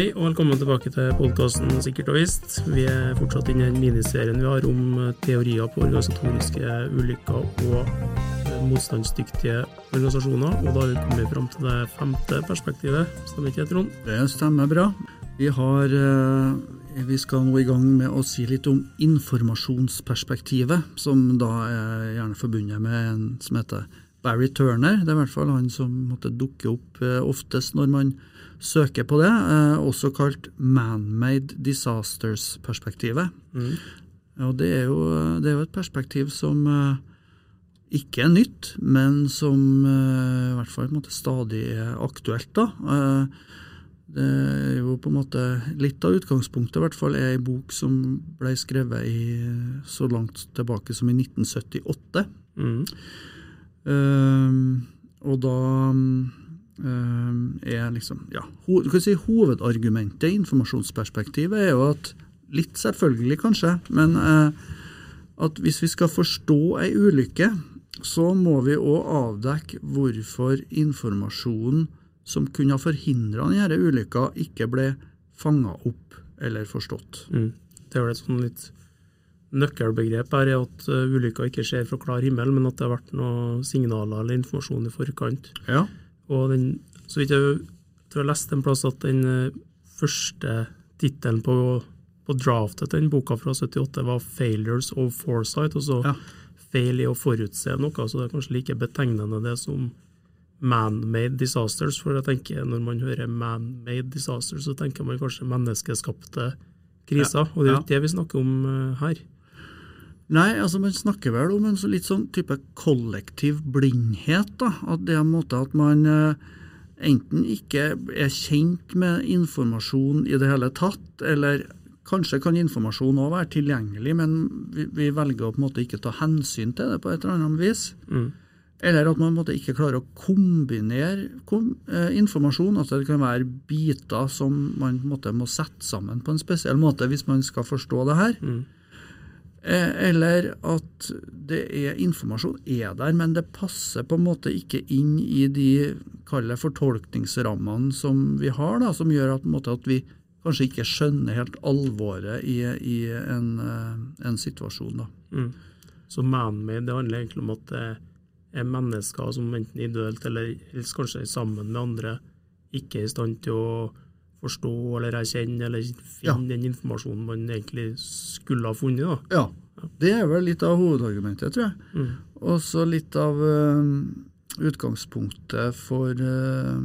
Hei og velkommen tilbake til podkasten Sikkert og visst. Vi er fortsatt inne i den miniserien vi har om eh, teorier på organisatoriske ulykker og eh, motstandsdyktige organisasjoner. Og da har vi kommet fram til det femte perspektivet. Stemmer ikke det, Trond? Det stemmer bra. Vi, har, eh, vi skal nå i gang med å si litt om informasjonsperspektivet, som da er gjerne forbundet med en som heter Barry Turner. Det er i hvert fall han som måtte dukke opp oftest når man søker på det, eh, også kalt man-made disasters-perspektivet. Mm. Og det er, jo, det er, jo, et perspektiv som eh, ikke er nytt, men som eh, i hvert fall måte, stadig er aktuelt. da. Eh, det er jo på en måte Litt av utgangspunktet i hvert fall er ei bok som ble skrevet i, så langt tilbake som i 1978. Mm. Um, og da er liksom ja, ho, si, Hovedargumentet i informasjonsperspektivet er jo at Litt selvfølgelig, kanskje, men eh, at hvis vi skal forstå ei ulykke, så må vi òg avdekke hvorfor informasjonen som kunne ha forhindra denne ulykka, ikke ble fanga opp eller forstått. Mm. Det er vel et sånn litt nøkkelbegrep her er at uh, ulykka ikke skjer fra klar himmel, men at det har vært noen signaler eller informasjon i forkant. Ja. Og den, så vidt jeg tror jeg leste en plass at den eh, første tittelen på, på draftet til den boka fra 78 var 'Failures of Foresight', altså ja. feil i å forutse noe. Så det er kanskje like betegnende det som man-made disasters. For jeg tenker når man hører man-made disasters, så tenker man kanskje menneskeskapte kriser. Ja. Og det er jo ikke det vi snakker om uh, her. Nei, altså man snakker vel om en så litt sånn type kollektiv blindhet. da, At det er en måte at man eh, enten ikke er kjent med informasjon i det hele tatt, eller kanskje kan informasjon òg være tilgjengelig, men vi, vi, velger å på en måte ikke ta hensyn til det på et eller annet vis. Mm. Eller at man måte ikke klarer å kombinere kom, eh, informasjon. altså Det kan være biter som man måte må sette sammen på en spesiell måte hvis man skal forstå det her. Mm. Eh, eller at det er informasjon er der, men det passer på en måte ikke inn i de kalle fortolkningsrammene som vi har, da, som gjør at, måte, at, vi kanskje ikke skjønner helt alvoret i, i en, eh, en, situasjon. Da. Mm. Så man-made det handler egentlig om at det er mennesker som enten individuelt eller helst kanskje sammen med andre ikke er i stand til å forstå eller erkjenne eller finne ja. den informasjonen man egentlig skulle ha funnet. Da. Ja, det er vel litt av hovedargumentet, tror jeg. Mm. Og så litt av uh, utgangspunktet for, uh,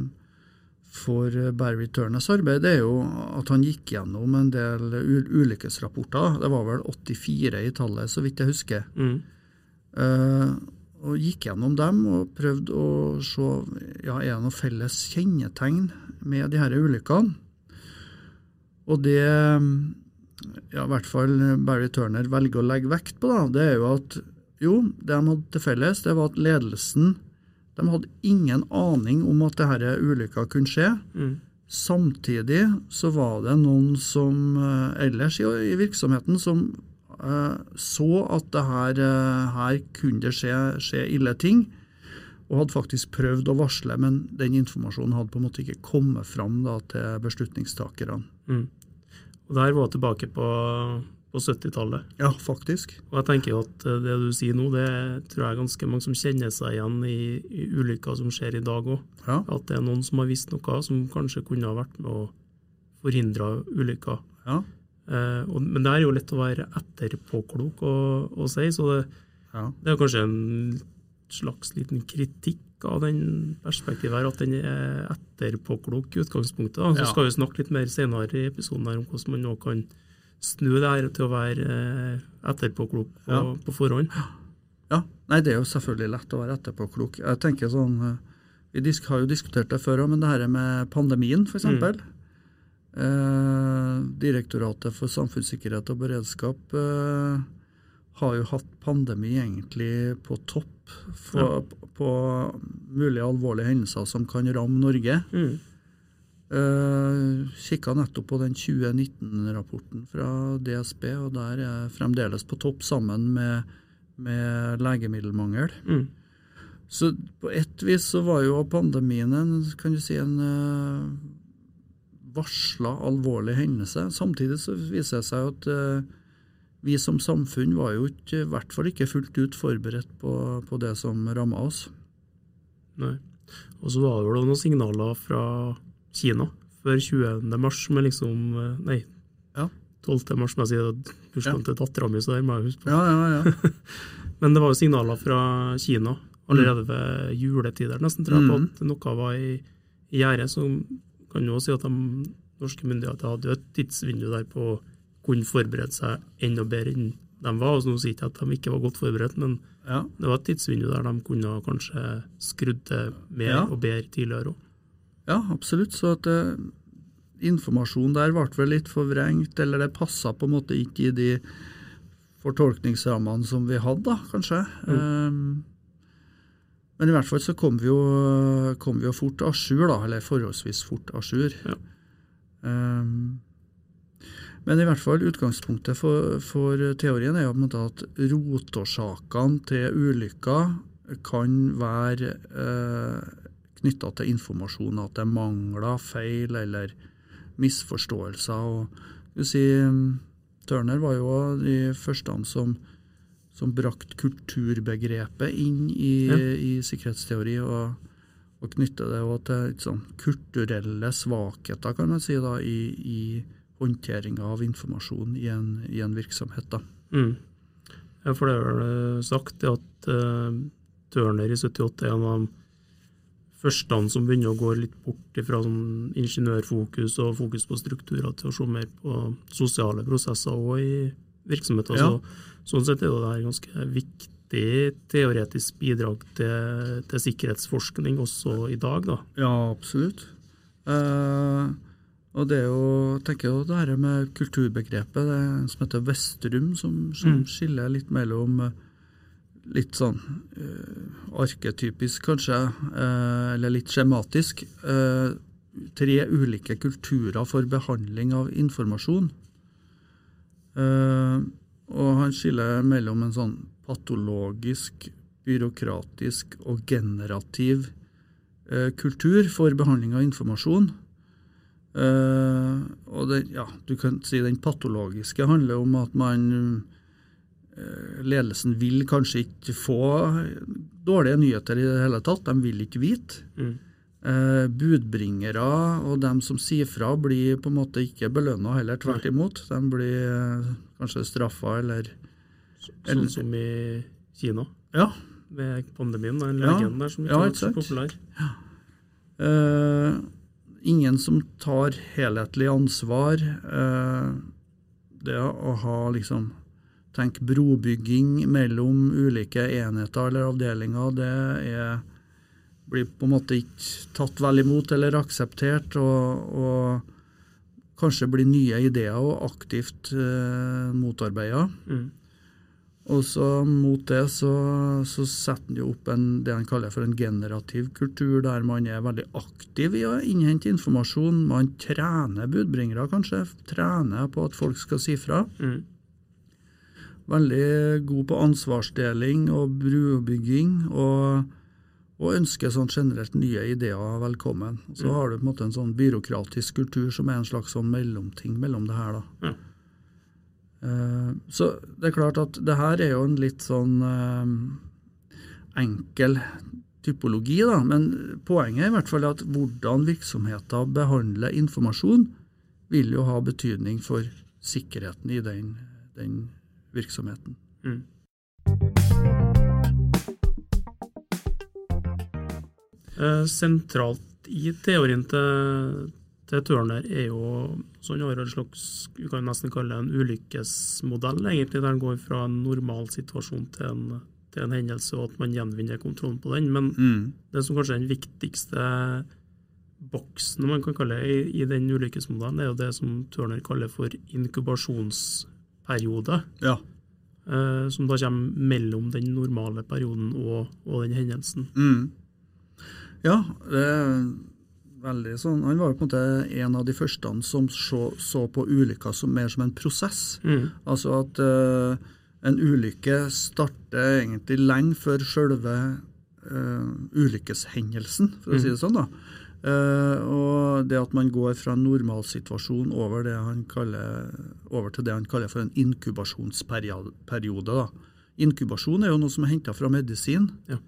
for Barry Turners arbeid det er jo at han gikk gjennom en del ulykkesrapporter. Det var vel 84 i tallet, så vidt jeg husker. Mm. Uh, og gikk gjennom dem og prøvde å se ja, er det noen felles kjennetegn med de her ulykkene. Og det ja, i hvert fall Barry Turner velger å legge vekt på, da, det er jo at jo, det de hadde til felles, det var at ledelsen de hadde ingen aning om at denne ulykka kunne skje. Mm. Samtidig så var det noen som uh, ellers i, i, virksomheten som eh, så at det her, uh, her kunne det skje, skje, ille ting, og hadde faktisk prøvd å varsle, men den informasjonen hadde på en måte ikke kommet fram da, til beslutningstakerne. Mm. Og Der var tilbake på, på 70-tallet. Ja, faktisk. Og jeg tenker at eh, det du sier nå, det tror jeg er ganske mange som kjenner seg igjen i, i ulykker som skjer i dag òg. Ja. At det er noen som har visst noe som kanskje kunne ha vært med å forhindre ulykker. Ja. Eh, og, men det er jo lett å være etterpåklok og, og si, så det, ja. det er kanskje en slags liten kritikk av den perspektivet her, at den er etterpåklok i utgangspunktet. Da. Så ja. skal vi snakke litt mer senere i episoden her om hvordan man nå kan snu det her til å være eh, etterpåklok på, ja. på forhånd. Ja, Nei, det er jo selvfølgelig lett å være etterpåklok. Jeg tenker sånn, eh, Vi har jo diskutert det før men det her med pandemien, f.eks. Mm. Eh, Direktoratet for samfunnssikkerhet og beredskap eh, har jo hatt pandemi egentlig på topp for, ja. på mulige alvorlige hendelser som kan ramme Norge. Mm. Uh, eh, Kikka nettopp på den 2019-rapporten fra DSB, og der er jeg fremdeles på topp sammen med, med legemiddelmangel. Mm. Så på ett vis så var jo pandemien en, kan du si, en uh, varsla alvorlig hendelse. Samtidig så viser det seg at uh, vi som samfunn var jo ikke, i hvert fall ikke fullt ut forberedt på, på det som ramma oss. Nei. Og så var det vel noen signaler fra Kina før 20. mars med liksom eh, Nei, ja. 12. mars, må jeg si. Bursdagen ja. til dattera mi, så der må jeg huske på. Ja, ja, ja. Men det var jo signaler fra Kina allerede mm. ved juletider, nesten, tror jeg, på mm. at noe var i, i gjære. Så kan jo si at de norske myndigheter hadde jo et tidsvindu der på kunne forberede seg enda bedre enn de var. Og nå sier ikke at de ikke var godt forberedt, men ja. det var et tidsvindu der de kunne kanskje skrudd til mer ja. og bedre tidligere òg. Ja, absolutt. Så at uh, informasjonen der ble vel litt forvrengt, eller det passa på en måte ikke i de fortolkningsrammene som vi hadde, da, kanskje. Mm. Um, men i hvert fall så kom vi jo, kom vi jo fort à jour, da, eller forholdsvis fort à jour. Ja. Um, men i hvert fall utgangspunktet for, for teorien er jo på en måte at rotårsakene til ulykker kan være eh, knytta til informasjon, at det er mangler, feil eller misforståelser. og si, Turner var jo de første som, som brakte kulturbegrepet inn i, ja. i sikkerhetsteori. og, og knytte det til sånn, kulturelle svakheter, kan man si, da, i, i håndteringa av informasjon i en, i en virksomhet. Da. Mm. Ja, for det er vel eh, sagt at uh, Turner i 78 er en av de første som begynner å gå litt bort fra sånn ingeniørfokus og fokus på strukturer til å se mer på sosiale prosesser òg i virksomheter. Ja. Så, sånn sett er det her ganske viktig teoretisk bidrag til, til, sikkerhetsforskning også i dag. Da. Ja, absolutt. Uh, og det er jo, tenker jeg, det her med kulturbegrepet det som heter Vestrum, som, som mm. skiller litt mellom eh, litt sånn uh, arketypisk, kanskje, uh, eller litt skjematisk. Uh, tre ulike kulturer for behandling av informasjon. og han skiller mellom en sånn patologisk, byråkratisk og generativ kultur for behandling av informasjon. Uh, og det, ja, du kan si Den patologiske handler om at man uh, Ledelsen vil kanskje ikke få dårlige nyheter i det hele tatt. De vil ikke vite. Mm. Uh, budbringere og dem som sier fra, blir på en måte ikke belønna, heller tvert imot. De blir kanskje straffa eller Sånn som i Kina? Ja. Med pandemien, den ja, der som ikke ja, var så populær. Ja. Ingen som tar helhetlig ansvar. Eh, det å ha liksom Tenk brobygging mellom ulike enheter eller avdelinger, det er, blir på en måte ikke tatt vel imot eller akseptert. og, og kanskje blir nye ideer og aktivt eh, motarbeida. Mm. Og så mot det så, så setter han jo opp en, det han kaller for en generativ kultur, der man er veldig aktiv i å innhente informasjon. Man trener budbringere, kanskje. Trener på at folk skal si fra. Mm. Veldig god på ansvarsdeling og brubygging, og, og ønsker sånn generelt nye ideer velkommen. Så mm. har du på en måte en sånn byråkratisk kultur som er en slags sånn mellomting mellom det her. da. Ja. Eh, så det er klart at det her er jo en litt sånn eh, enkel typologi, da. Men poenget er i hvert fall at hvordan virksomheter behandler informasjon, vil jo ha betydning for sikkerheten i den, den virksomheten. Mm. Eh, sentralt i teorien til Turner er jo sånn har en slags vi kan nesten kalle det en ulykkesmodell, egentlig, der den går fra en normal situasjon til en, til en hendelse, og at man gjenvinner kontrollen på den. Men mm. det som kanskje er den viktigste boksen man kan kalle det, i, i den ulykkesmodellen, er jo det som Turner kaller for inkubasjonsperiode. Ja. Eh, som da kommer mellom den normale perioden og, og den hendelsen. Mm. Ja, det veldig sånn, Han var på en måte en av de første som så, så på ulykka som mer som en prosess. Mm. Altså at uh, en ulykke starter egentlig lenge før selve uh, ulykkeshendelsen, for å mm. si det sånn. da. Uh, og det at man går fra en normalsituasjon over, over til det han kaller for en inkubasjonsperiode. Da. Inkubasjon er jo noe som er henta fra medisin. Ja.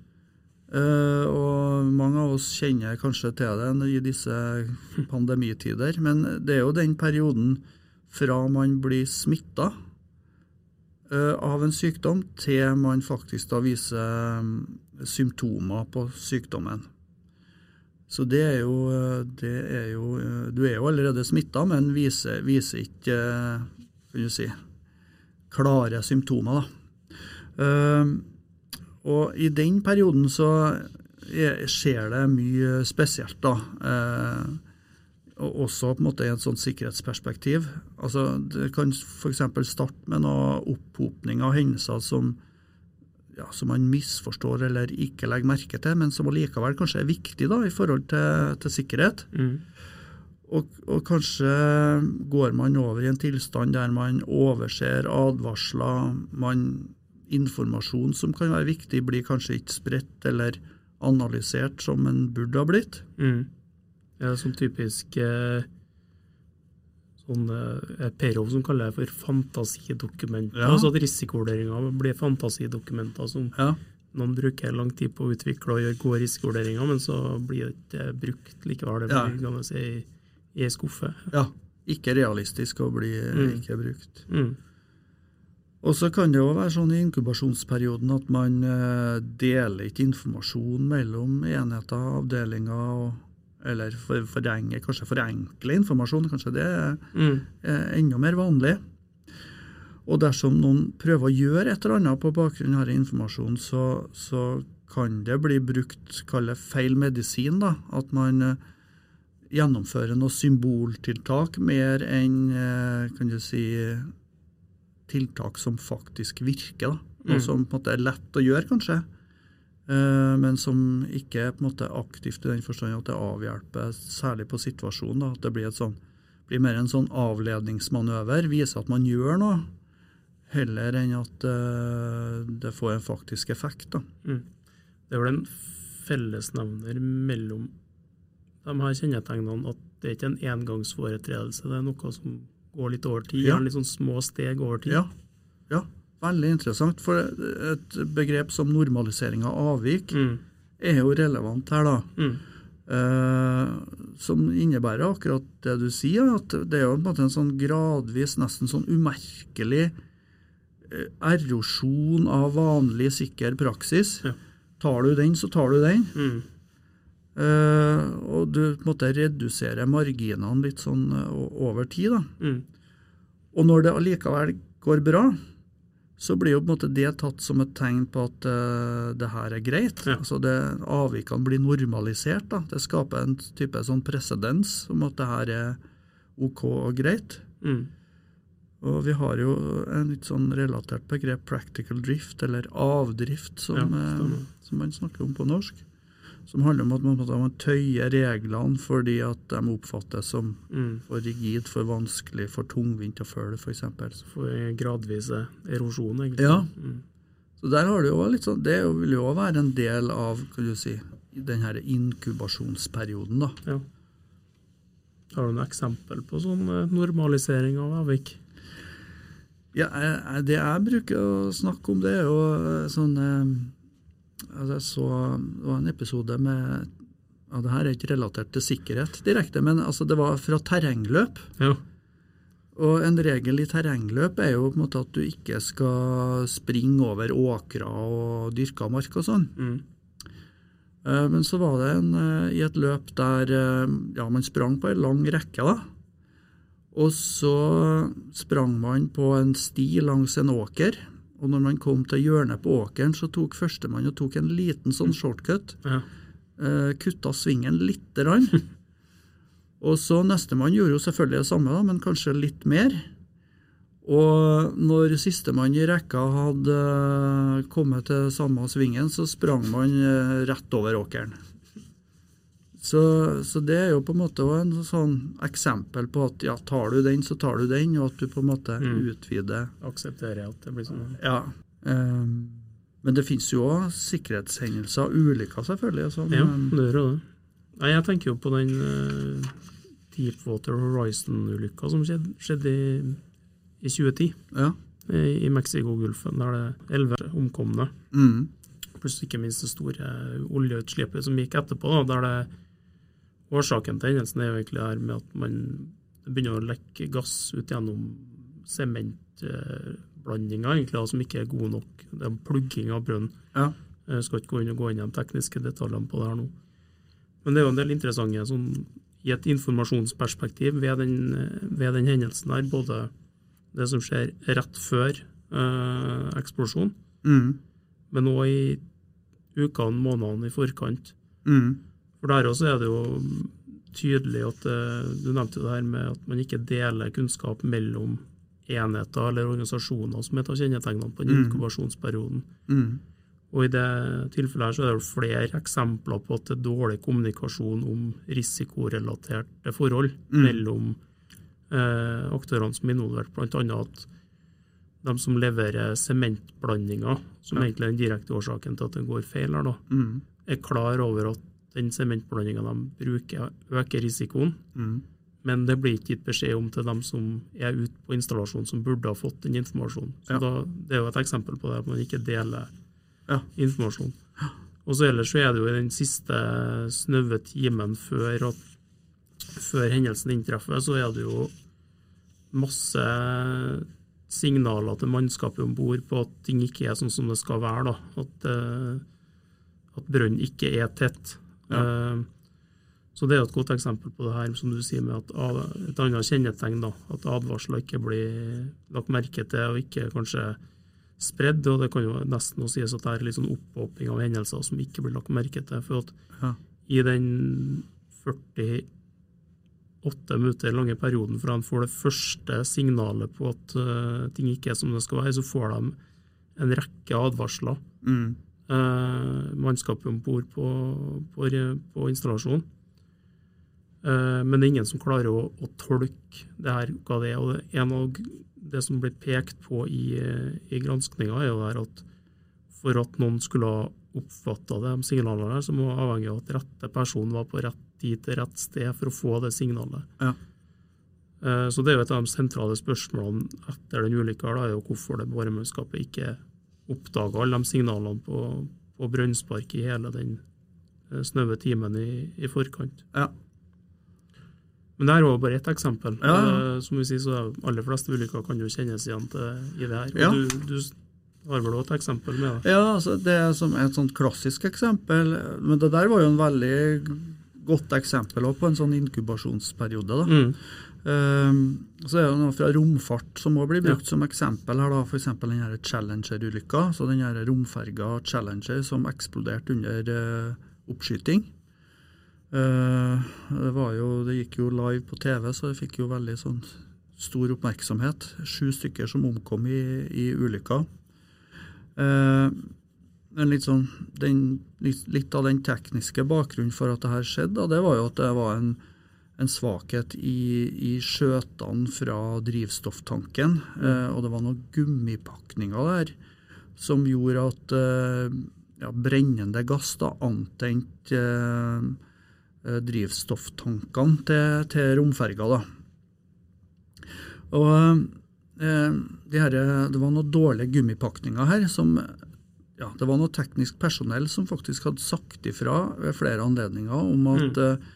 Uh, og mange av oss kjenner kanskje til det i disse pandemitider. Men det er jo den perioden fra man blir smitta uh, av en sykdom, til man faktisk da viser um, symptomer på sykdommen. Så det er jo, det er jo Du er jo allerede smitta, men viser, viser ikke kan du si, klare symptomer. da. Og i den perioden så skjer det mye spesielt, da. Uh, og også på en måte i et sånt sikkerhetsperspektiv. Altså, Det kan f.eks. starte med noe opphopning av hendelser som ja, som man misforstår eller ikke legger merke til, men som allikevel kanskje er viktig da, i forhold til, til sikkerhet. Mm. Og, og, kanskje går man over i en tilstand der man overser advarsler, man, informasjon som kan være viktig, blir kanskje ikke spredt eller analysert som en burde ha blitt. Mm. Ja, som typisk eh sånn eh, Perov som kaller det for fantasidokumenter. Ja. Altså at risikovurderinger blir fantasidokumenter som ja. noen bruker lang tid på å utvikle og gjøre gode risikovurderinger, men så blir det ikke brukt likevel. Det blir ja. si, i ei skuffe. Ja. Ikke realistisk å bli mm. ikke brukt. Mm. Og så kan det jo være sånn i inkubasjonsperioden at man eh, deler ikke informasjon mellom enheter, avdelinger og eller for, forenge, kanskje forenkle informasjon. Kanskje det er mm. enda mer vanlig. Og dersom noen prøver å gjøre et eller annet på bakgrunn av informasjonen, så, så kan det bli brukt kalle feil medisin. da, At man uh, gjennomfører noe symboltiltak mer enn uh, kan du si, tiltak som faktisk virker. da, Noe mm. som på en måte er lett å gjøre, kanskje. Eh, men som ikke er på en måte aktivt i den forstand at det avhjelper, særlig på situasjonen. Da, at det blir, sånn, blir, mer en sånn avledningsmanøver, viser at man gjør noe, heller enn at uh, det får en faktisk effekt. Da. Mm. Det er vel en fellesnevner mellom de her kjennetegnene at det er ikke en engangsforetredelse, det er noe som går litt over tid, gjerne litt sånn små steg over tid. Ja, ja. Veldig interessant. For et begrep som normalisering av avvik mm. er jo relevant her, da. Mm. Eh, som innebærer akkurat det du sier, at det er jo en en sånn gradvis, nesten sånn umerkelig eh, erosjon av vanlig, sikker praksis. Ja. Tar du den, så tar du den. Mm. Eh, og du måte reduserer marginene litt sånn uh, over tid. da. Mm. Og når det allikevel går bra, så blir jo på en måte det tatt som et tegn på at uh, det her er greit. Ja. Altså det, Avvikene blir normalisert. da. Det skaper en type sånn presedens om at det her er OK og greit. Mm. Og vi har jo en litt sånn relatert begrep, practical drift, eller avdrift, som, ja, som man snakker om på norsk som handler om at man, man tøyer reglene fordi at de oppfattes som mm. for rigid, for vanskelig, for tungvint å følge, f.eks. For gradvise erosjon, egentlig. Ja. Mm. Så der har Det jo litt sånn, det vil jo være en del av kan du si, den her inkubasjonsperioden. da. Ja. Har du noe eksempel på sånn eh, normalisering av avvik? Ja, Det jeg bruker å snakke om, det er jo eh, sånn eh, altså så det var en episode med ja, Det her er ikke relatert til sikkerhet direkte, men altså det var fra terrengløp. Ja. Og en regel i terrengløp er jo på en måte at du ikke skal springe over åkra og dyrka mark og sånn. Mm. Eh, men så var det en, eh, i et løp der eh, ja, man sprang på en lang rekke. da. Og så sprang man på en sti langs en åker og når man kom til hjørnet på åkeren, så tok førstemann og tok en liten sånn shortcut. Ja. Uh, kutta svingen lite grann. og så nestemann gjorde jo selvfølgelig det samme, da, men kanskje litt mer. Og når sistemann i rekka hadde kommet til samme svingen, så sprang man uh, rett over åkeren. Så, så, det er jo på en måte en sånn eksempel på at ja, tar du den, så tar du den, og at du på en måte mm. utvider Aksepterer at det blir sånn. Ja. Um, men det finnes jo òg sikkerhetshendelser, ulykker selvfølgelig. Som, ja, det gjør det. Nei, Jeg tenker jo på den uh, Deepwater Horizon-ulykka som skjedde, skjedde i, i, 2010. Ja. I, i Mexicogolfen, der det er elleve omkomne. Mm. Pluss ikke minst det store oljeutslippet som gikk etterpå. Da, der det Årsaken til hendelsen er jo egentlig her med at man begynner å lekke gass ut gjennom sementblandinger egentlig, som ikke er god nok. Det er plugging av brønn. Ja. Jeg skal ikke gå inn og gå inn i de tekniske detaljene på det her nå. Men det er jo en del interessante sånn, i et informasjonsperspektiv ved den, ved den hendelsen her. Både det som skjer rett før eh, eksplosjonen, mm. men òg i ukene, månedene i forkant. Mm. For der også er det jo tydelig at eh, Du nevnte det her med at man ikke deler kunnskap mellom enheter eller organisasjoner som er av kjennetegnene på den mm. inkubasjonsperioden. Mm. Og I det tilfellet her så er det flere eksempler på at det er dårlig kommunikasjon om risikorelaterte forhold mm. mellom eh, aktørene som er involvert, bl.a. at de som leverer sementblandinger, som ja. egentlig er den direkte årsaken til at det går feil, her da, mm. er klar over at den sementblandinga de bruker, øker risikoen. Mm. Men det blir ikke gitt beskjed om til dem som er ute på installasjonen, som burde ha fått den informasjonen. Så ja. da, Det er jo et eksempel på det, at man ikke deler ja. informasjon. Og så Ellers så er det jo i den siste snaue timen før, før hendelsen inntreffer, så er det jo masse signaler til mannskapet om bord på at ting ikke er sånn som det skal være. da, At, uh, at brønnen ikke er tett. Ja. Uh, så Det er et godt eksempel på det her, som du sier med at et annet kjennetegn. da, At advarsler ikke blir lagt merke til, og ikke kanskje spredd. og Det kan jo nesten også sies at det er litt sånn opphoping av hendelser som ikke blir lagt merke til. For at ja. i den 48 minutter lange perioden fra han får det første signalet på at uh, ting ikke er som det skal være, så får de en rekke advarsler. Mm. Uh, mannskapet om bord på, på, på installasjonen. Eh, men det er ingen som klarer å, å tolke det her, hva det er. og det En av det som blir pekt på i, i granskninga, er jo der at for at noen skulle ha oppfatta de signalene der, så må det avhengig av at rette person var på rett tid til rett sted for å få det signalet. Ja. Eh, så det er jo et av de sentrale spørsmålene etter den ulykka, er jo hvorfor det boremannskapet ikke oppdaga alle de signalene på, på brønnspark i hele den eh, snaue timen i, i forkant. Ja. Men det var jo bare ett eksempel. Ja. Uh, som vi sier, så aller fleste ulykker kan jo kjennes igjen til i det her. Ja. Du, du, har vel også et eksempel med det? Ja, altså det er som et sånt klassisk eksempel. Men det der var jo en veldig godt eksempel på en sånn inkubasjonsperiode. da. Mm. Um, så er det noe fra romfart som må bli brukt ja. som eksempel her. da, F.eks. den Challenger-ulykka. så Den romferga Challenger som eksploderte under uh, oppskyting. Uh, det, jo, det, gikk jo live på TV, så det fikk jo veldig sånn stor oppmerksomhet. Sju stykker som omkom i, i ulykka. Uh, men litt, sånn, den, litt, av den tekniske bakgrunnen for at det her skjedde, det var jo at det var en, en svakhet i, i skjøtene fra drivstofftanken. Uh, og det var noen gummipakninger der som gjorde at ja, brennende gass da antente Eh, drivstofftankene til, til romferga. Da. Og eh, de her, Det var noen dårlige gummipakninger her. som ja, Det var noe teknisk personell som faktisk hadde sagt ifra ved flere anledninger om at mm.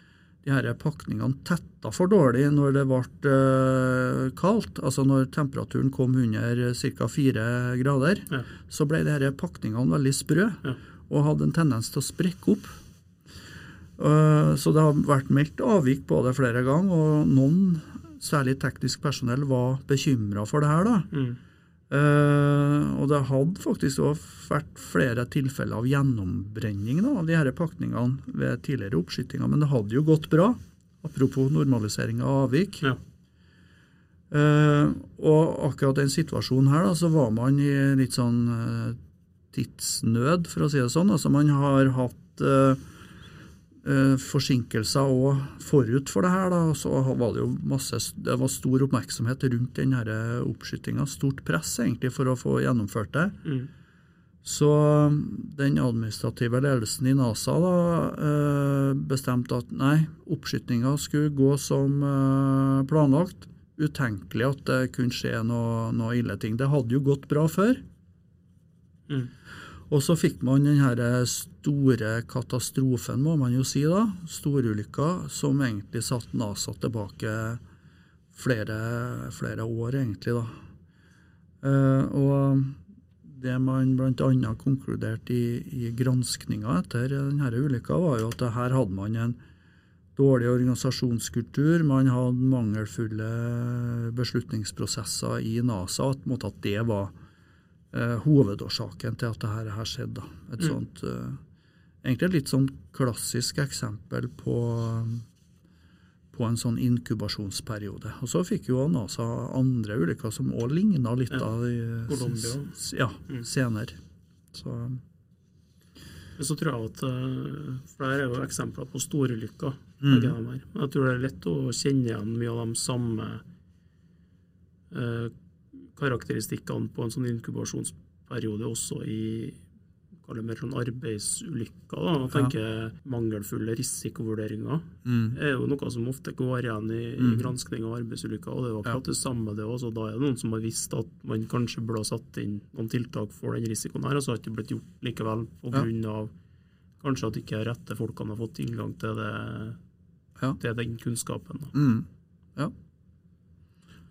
Eh, de her pakningene tetta for dårlig når det ble eh, kaldt. Altså når temperaturen kom under ca. fire grader, ja. så ble de her pakningene veldig sprø ja. og hadde en tendens til å sprekke opp. Eh, så det har vært meldt avvik på det flere ganger, og noen, særlig teknisk personell, var bekymra for det her. da. Mm. Uh, og det hadde faktisk òg vært flere tilfeller av gjennombrenning da, av de her pakningene ved tidligere oppskytinger, men det hadde jo gått bra. Apropos normalisering av avvik. Ja. Uh, og akkurat den situasjonen her, da, så var man i litt sånn uh, tidsnød, for å si det sånn. Altså Man har hatt forsinkelser òg forut for det her. Da, så var det jo masse, det var stor oppmerksomhet rundt den oppskytinga. Stort press egentlig for å få gjennomført det. Mm. Så den administrative ledelsen i NASA da, eh, bestemte at nei, oppskytinga skulle gå som eh, planlagt. Utenkelig at det kunne skje noe, noe ille ting. Det hadde jo gått bra før. Mm. Og så fikk man den store katastrofen, må man jo si, da. Storulykka som egentlig satte NASA tilbake flere, flere år, egentlig, da. Uh, og det man bl.a. konkluderte i, i granskninga etter denne ulykka, var jo at her hadde man en dårlig organisasjonskultur, man hadde mangelfulle beslutningsprosesser i NASA, at, at det var eh, hovedårsaken til at dette her skjedde. Et mm. sånt, eh, egentlig et litt sånn klassisk eksempel på, på en sånn inkubasjonsperiode. Og Så fikk jo NASA andre ulykker som òg ligna litt ja. av Colombia. Ja, mm. senere. Så, Men så tror jeg at flere For det er jo eksempler på storulykker. Mm. Jeg tror det er lett å kjenne igjen mye av de samme eh, karakteristikkene på en sånn inkubasjonsperiode også i mer sånn arbeidsulykker. Da. Tenker ja. Mangelfulle risikovurderinger mm. er jo noe som ofte går igjen i, mm. i gransking av arbeidsulykker. og Det er jo akkurat ja. det samme det også. Da er det noen som har visst at man kanskje burde ha satt inn noen tiltak for den risikoen her, og så har det ikke blitt gjort likevel pga. Ja. Av kanskje at ikke rette folkene har fått tilgang til, det, ja. til den kunnskapen. Mm. Ja.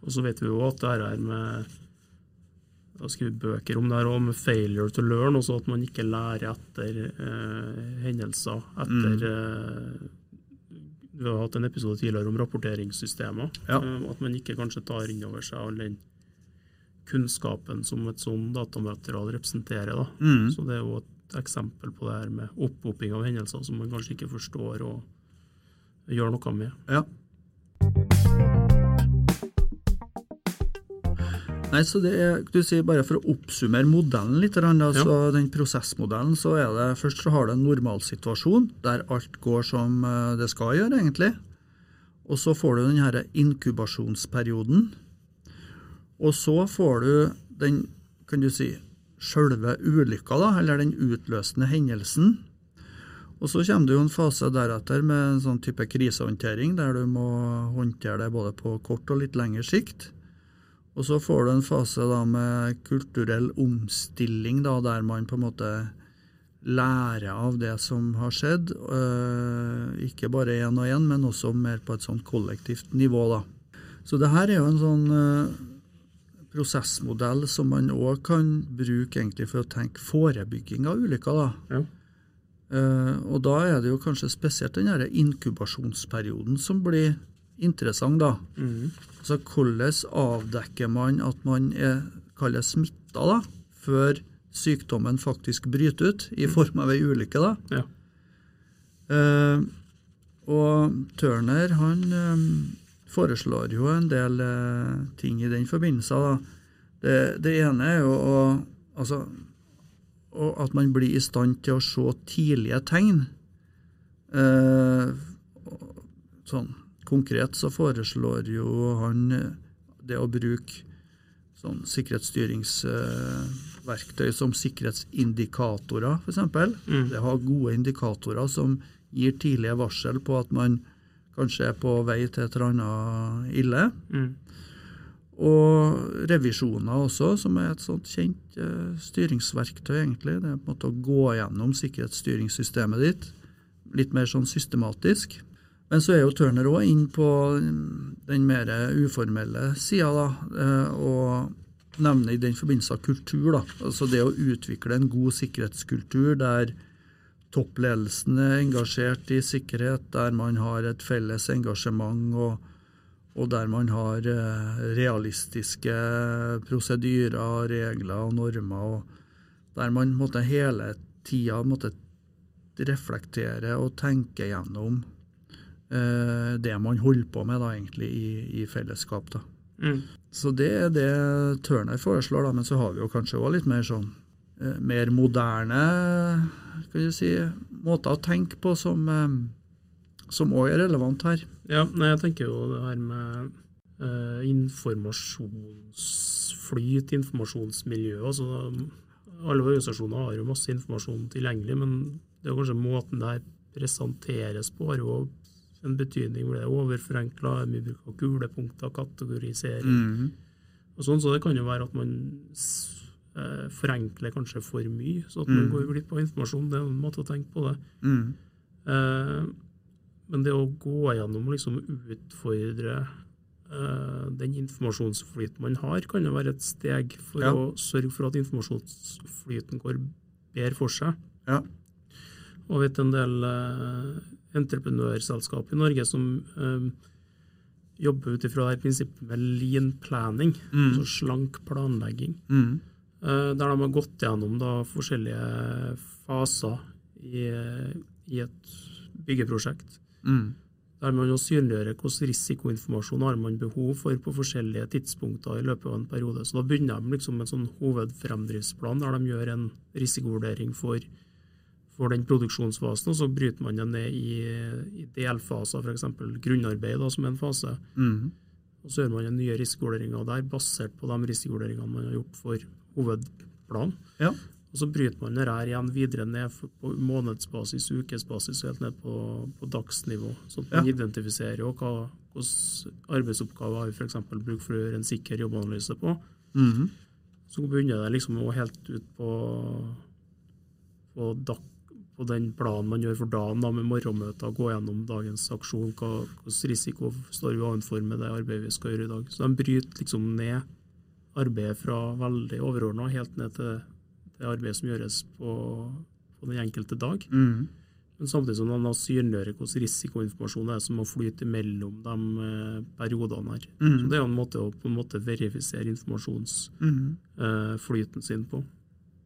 Og så vet vi jo at det her med Jeg har skrevet bøker om det her òg, med 'failure to learn', også at man ikke lærer etter eh, hendelser. Etter mm. eh, Vi har hatt en episode tidligere om rapporteringssystemer. Ja. Eh, at man ikke kanskje tar inn over seg all den kunnskapen som et sånn datamaterial representerer. Da. Mm. Så det er jo et eksempel på det her med opphoping av hendelser som man kanskje ikke forstår og gjør noe med. Ja. Nei, så det er, du sier Bare for å oppsummere modellen litt, altså ja. den prosessmodellen, så er det først så har du en normalsituasjon der alt går som eh, det skal gjøre, egentlig. Og så får du denne inkubasjonsperioden. Og så får du den, kan du si, sjølve ulykka, da, eller den utløsende hendelsen. Og så kommer det jo en fase deretter med en sånn type krisehåndtering, der du må håndtere det både på kort og litt lengre sikt. Og så får du en fase da med kulturell omstilling, da, der man på en måte lærer av det som har skjedd. Øh, ikke bare én og én, men også mer på et sånn kollektivt nivå. da. Så det her er jo en sånn øh, prosessmodell som man òg kan bruke egentlig for å tenke forebygging av ulykker. da. Ja. Uh, og da er det jo kanskje spesielt den inkubasjonsperioden som blir interessant, da. Mm. Så hvordan avdekker man at man er kalles smitta da, før sykdommen faktisk bryter ut i mm. form av ei ulykke? da? Ja. Uh, og Turner han um, foreslår jo en del uh, ting i den forbindelse. da. Det, det ene er jo å, altså, at man blir i stand til å se tidlige tegn. Uh, sånn Konkret så foreslår jo han eh, det å bruke sånn sikkerhetsstyringsverktøy som sikkerhetsindikatorer, f.eks. Mm. Det har gode indikatorer som gir tidlige varsel på at man kanskje er på vei til et eller annet ille. Mm. Og revisjoner også, som er et sånt kjent uh, styringsverktøy, egentlig. Det er på en måte å gå gjennom sikkerhetsstyringssystemet ditt litt mer sånn systematisk. Men så er jo Turner òg inn på den mer uformelle sida, da, eh, og nevner i den forbindelse kultur. da, altså Det å utvikle en god sikkerhetskultur der toppledelsen er engasjert i sikkerhet, der man har et felles engasjement, og, og der man har eh, realistiske prosedyrer, regler og normer, og der man måtte, hele tida måtte reflektere og tenke gjennom det man holder på med da, egentlig i, i fellesskap. da. Mm. Så det er det Turner foreslår, da, men så har vi jo kanskje òg litt mer sånn eh, mer moderne kan du si, måter å tenke på som eh, som òg er relevant her. Ja, nei, jeg tenker jo det her med eh, informasjonsflyt, informasjonsmiljø. altså alle organisasjoner har jo masse informasjon tilgjengelig, men det er kanskje måten det her presenteres på, har jo en betydning. hvor Det er overforenkla, mye bruk av kulepunkter, kategorisering mm -hmm. og sånn. Så det kan jo være at man eh, forenkler kanskje for mye, så at man mm. går glipp av informasjon. Det er en måte å tenke på det. Mm. Eh, men det å gå gjennom og liksom utfordre uh, den informasjonsflyten man har, kan jo være et steg for ja. å sørge for at informasjonsflyten går bedre for seg. Ja. Og vet en del uh, entreprenørselskap i Norge som eh, jobber ut ifra prinsippet med lean planning, mm. altså slank planlegging. Mm. der de har gått gjennom da, forskjellige faser i, i et byggeprosjekt. Mm. Der man synliggjør hvilken risikoinformasjon har man behov for på forskjellige tidspunkter i løpet av en periode. Så Da begynner de liksom med en sånn hovedfremdriftsplan der de gjør en risikovurdering for, for den produksjonsfasen, og så bryter man den ned i, i delfaser, f.eks. grunnarbeid da, som er en fase. Mm. Og Så gjør man en nye risikovurderinger der, basert på de risikovurderingene man har gjort for hovedplanen. Ja. Og så bryter man det her igjen videre ned på månedsbasis, ukesbasis helt ned på, på dagsnivå. Så man ja. identifiserer jo hva hvilke arbeidsoppgaver har vi f.eks. bruk for å gjøre en sikker jobbanalyse på. Mm -hmm. Så begynner det liksom å helt ut på, på, dag, på, den planen man gjør for dagen, da, med morgenmøter, gå gjennom dagens aksjon, hva, hvilken risiko står vi overfor med det arbeidet vi skal gjøre i dag. Så de bryter liksom ned arbeidet fra veldig overordna helt ned til det arbeidet som gjøres på, på den enkelte dag. Mm. Men samtidig som man synliggjør hvilken risikoinformasjon det er som må flyte mellom de eh, periodene. her. Mm. Så Det er en måte å på en måte verifisere informasjonsflyten mm. eh, sin på.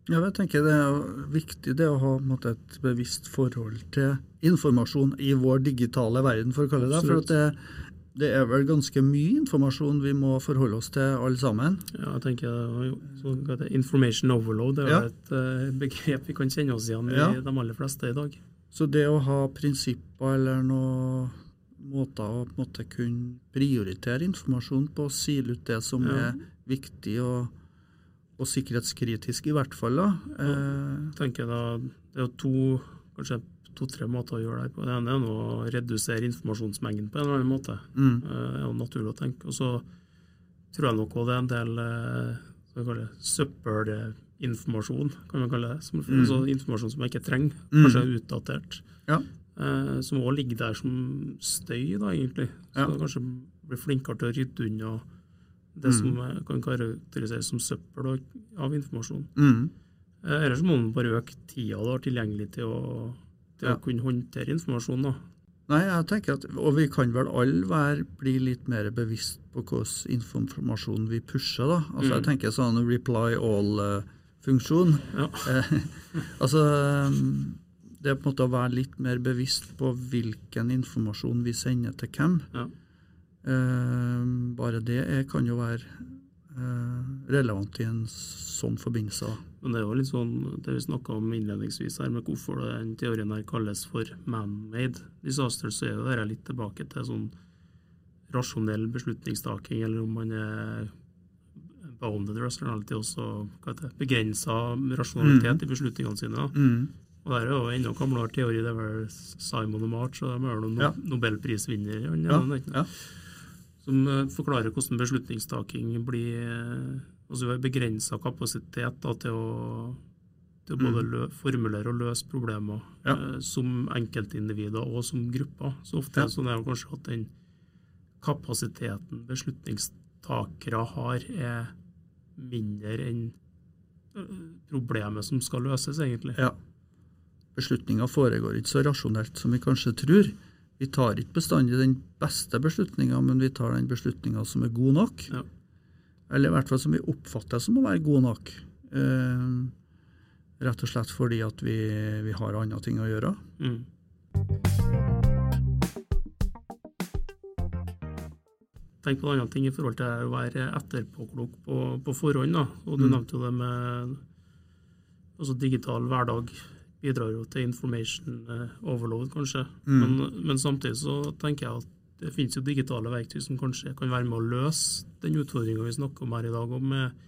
Ja, jeg tenker Det er viktig det å ha måte, et bevisst forhold til informasjon i vår digitale verden, for å kalle det det. For det, det er vel ganske mye informasjon vi må forholde oss til alle sammen? Ja, jeg tenker så, Information overload er ja. et uh, begrep vi kan kjenne oss igjen ja. i de aller fleste i dag. Så det å ha prinsipper eller noen måter å på en måte kunne prioritere informasjon på, sile ut det som ja. er viktig og, og, sikkerhetskritisk, i hvert fall. da. Eh, tenker da, Det er jo to kanskje to-tre måter å gjøre det på. Det ene er å redusere informasjonsmengden på en eller annen måte. Mm. Eh, det er jo naturlig å tenke. Og så tror jeg nok også det er en del eh, søppelinformasjon, kan man kalle det. Som, mm. altså informasjon som jeg ikke trenger, mm. kanskje er utdatert. Ja. Eh, som òg ligger der som støy, da, egentlig. Så ja. kanskje bli flinkere til å rydde unna det mm. som kan karakteriseres som søppel av informasjon. Mm. Ellers må man bare øke tida du har tilgjengelig til å til ja. å kunne håndtere informasjon. da. Nei, jeg tenker at, Og vi kan vel alle være, bli litt mer bevisst på hvilken informasjon vi pusher. da. Altså, mm. Jeg tenker sånn reply all-funksjon. Ja. altså, Det er på en måte å være litt mer bevisst på hvilken informasjon vi sender til hvem. Ja. Uh, bare det er, kan jo være uh, relevant i en sånn forbindelse. Men det er jo litt sånn det vi snakka om innledningsvis her, med hvorfor den teorien her kalles for man-made disaster, så er jo dette litt tilbake til sånn rasjonell beslutningstaking, eller om man er bounded rationality, også begrensa rasjonalitet mm. i beslutningene sine. Mm. Og det er jo enda gamlere teori, det er vel Simon og March, og de er vel noen ja. nobelprisvinnere. Ja. Ja. Som eh, forklarer hvordan beslutningstaking blir eh, Altså vi har begrensa kapasitet da, til å, til å både mm. lø, formulere og løse problemer ja. eh, som enkeltindivider og som grupper. Så ofte ja. sånn er det kanskje at den kapasiteten beslutningstakere har, er mindre enn eh, problemet som skal løses, egentlig. Ja. Beslutninga foregår ikke så rasjonelt som vi kanskje tror. Vi tar ikke bestandig den beste beslutninga, men vi tar den beslutninga som er god nok. Ja. Eller i hvert fall som vi oppfatter som å være god nok. Eh, rett og slett fordi at vi, vi har andre ting å gjøre. Mm. Tenk på en annen ting i forhold til å være etterpåklok på, på forhånd. Da. Og Du mm. nevnte jo det med altså digital hverdag bidrar jo til information eh, overload, kanskje. Mm. Men, men, samtidig så tenker jeg at det finnes jo digitale verktøy som kanskje kan være med å løse den utfordringa vi snakker om her i dag. Med,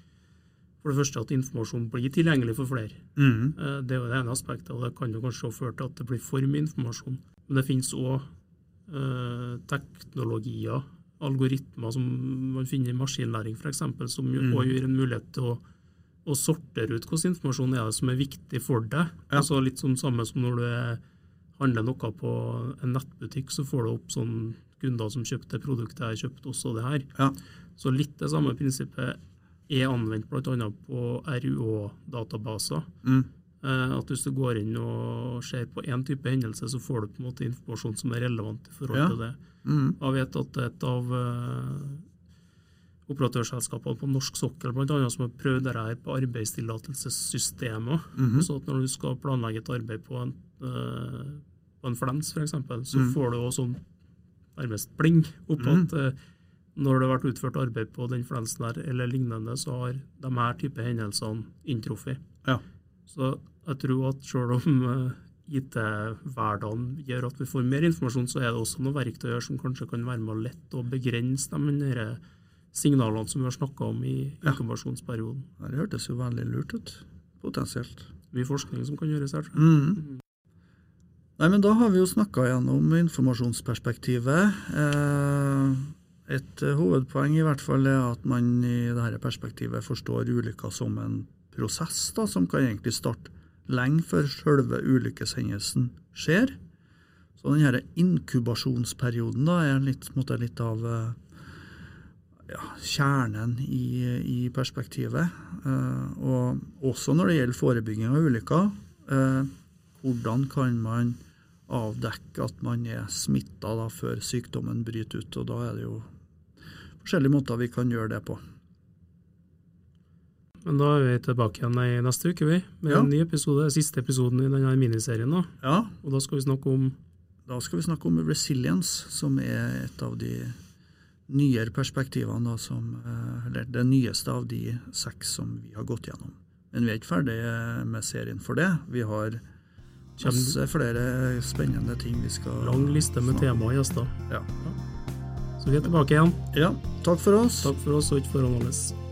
for det første at informasjon blir tilgjengelig for flere. Mm. Det er jo det ene aspektet, og det kan jo kanskje føre til at det blir for mye informasjon. Men det finnes òg eh, teknologier, algoritmer som man finner i maskinlæring f.eks., som mm. også gir en mulighet til å, å sortere ut hvilken informasjon er det som er viktig for deg. Ja. Altså Litt som samme som når du handler noe på en nettbutikk, så får du opp sånn kunder som kjøpte produktet jeg kjøpte også det her. Ja. Så litt det samme prinsippet er anvendt bl.a. på RUO-databaser. Mm. Eh, at hvis du går inn og ser på én type hendelse, så får du på en måte informasjon som er relevant i forhold ja. til det. Mm. Jeg vet at et av uh, operatørselskapene på norsk sokkel blant annet, som har prøvd dette her på arbeidstillatelsessystemer. Mm -hmm. Så at når du skal planlegge et arbeid på en, uh, på en flens, f.eks., så mm. får du også sånn nærmest bling opp mm. at uh, når det har vært utført arbeid på den flensen der, eller lignende, så har de her type hendelsene inntruffet. Ja. Så jeg tror at selv om uh, IT-hverdagen gjør at vi får mer informasjon, så er det også noen verktøyer som kanskje kan være med å lette og begrense de signalene som vi har snakka om i ja. inkubasjonsperioden. Det hørtes jo veldig lurt ut, potensielt. Mye forskning som kan gjøres her. Mm. Mm. Nei, men Da har vi jo snakka gjennom informasjonsperspektivet. Eh, et eh, hovedpoeng i hvert fall er at man i dette perspektivet forstår ulykka som en prosess da, som kan egentlig starte lenge før selve ulykkeshendelsen skjer. Så denne inkubasjonsperioden da, er litt, måte, litt av eh, ja, kjernen i, i perspektivet. Eh, og også når det gjelder forebygging av ulykker. Eh, hvordan kan man avdekke at man er smitta før sykdommen bryter ut? Og da er det jo forskjellige måter vi kan gjøre det på. Men da er vi tilbake igjen i neste uke, vi, med ja. en ny episode. Siste episoden i denne miniserien. da. Ja. Og da skal vi snakke om Da skal vi snakke om resilience, som er et av de nyere perspektivene, da, som, eh, eller det nyeste av de seks som vi har gått gjennom. Men vi er ikke ferdig med serien for det. Vi har masse flere spennende ting vi skal Lang liste med tema og gjester. Ja. Så vi er tilbake igjen. Ja. Takk for oss. Takk for oss, og ikke forhånd annerledes.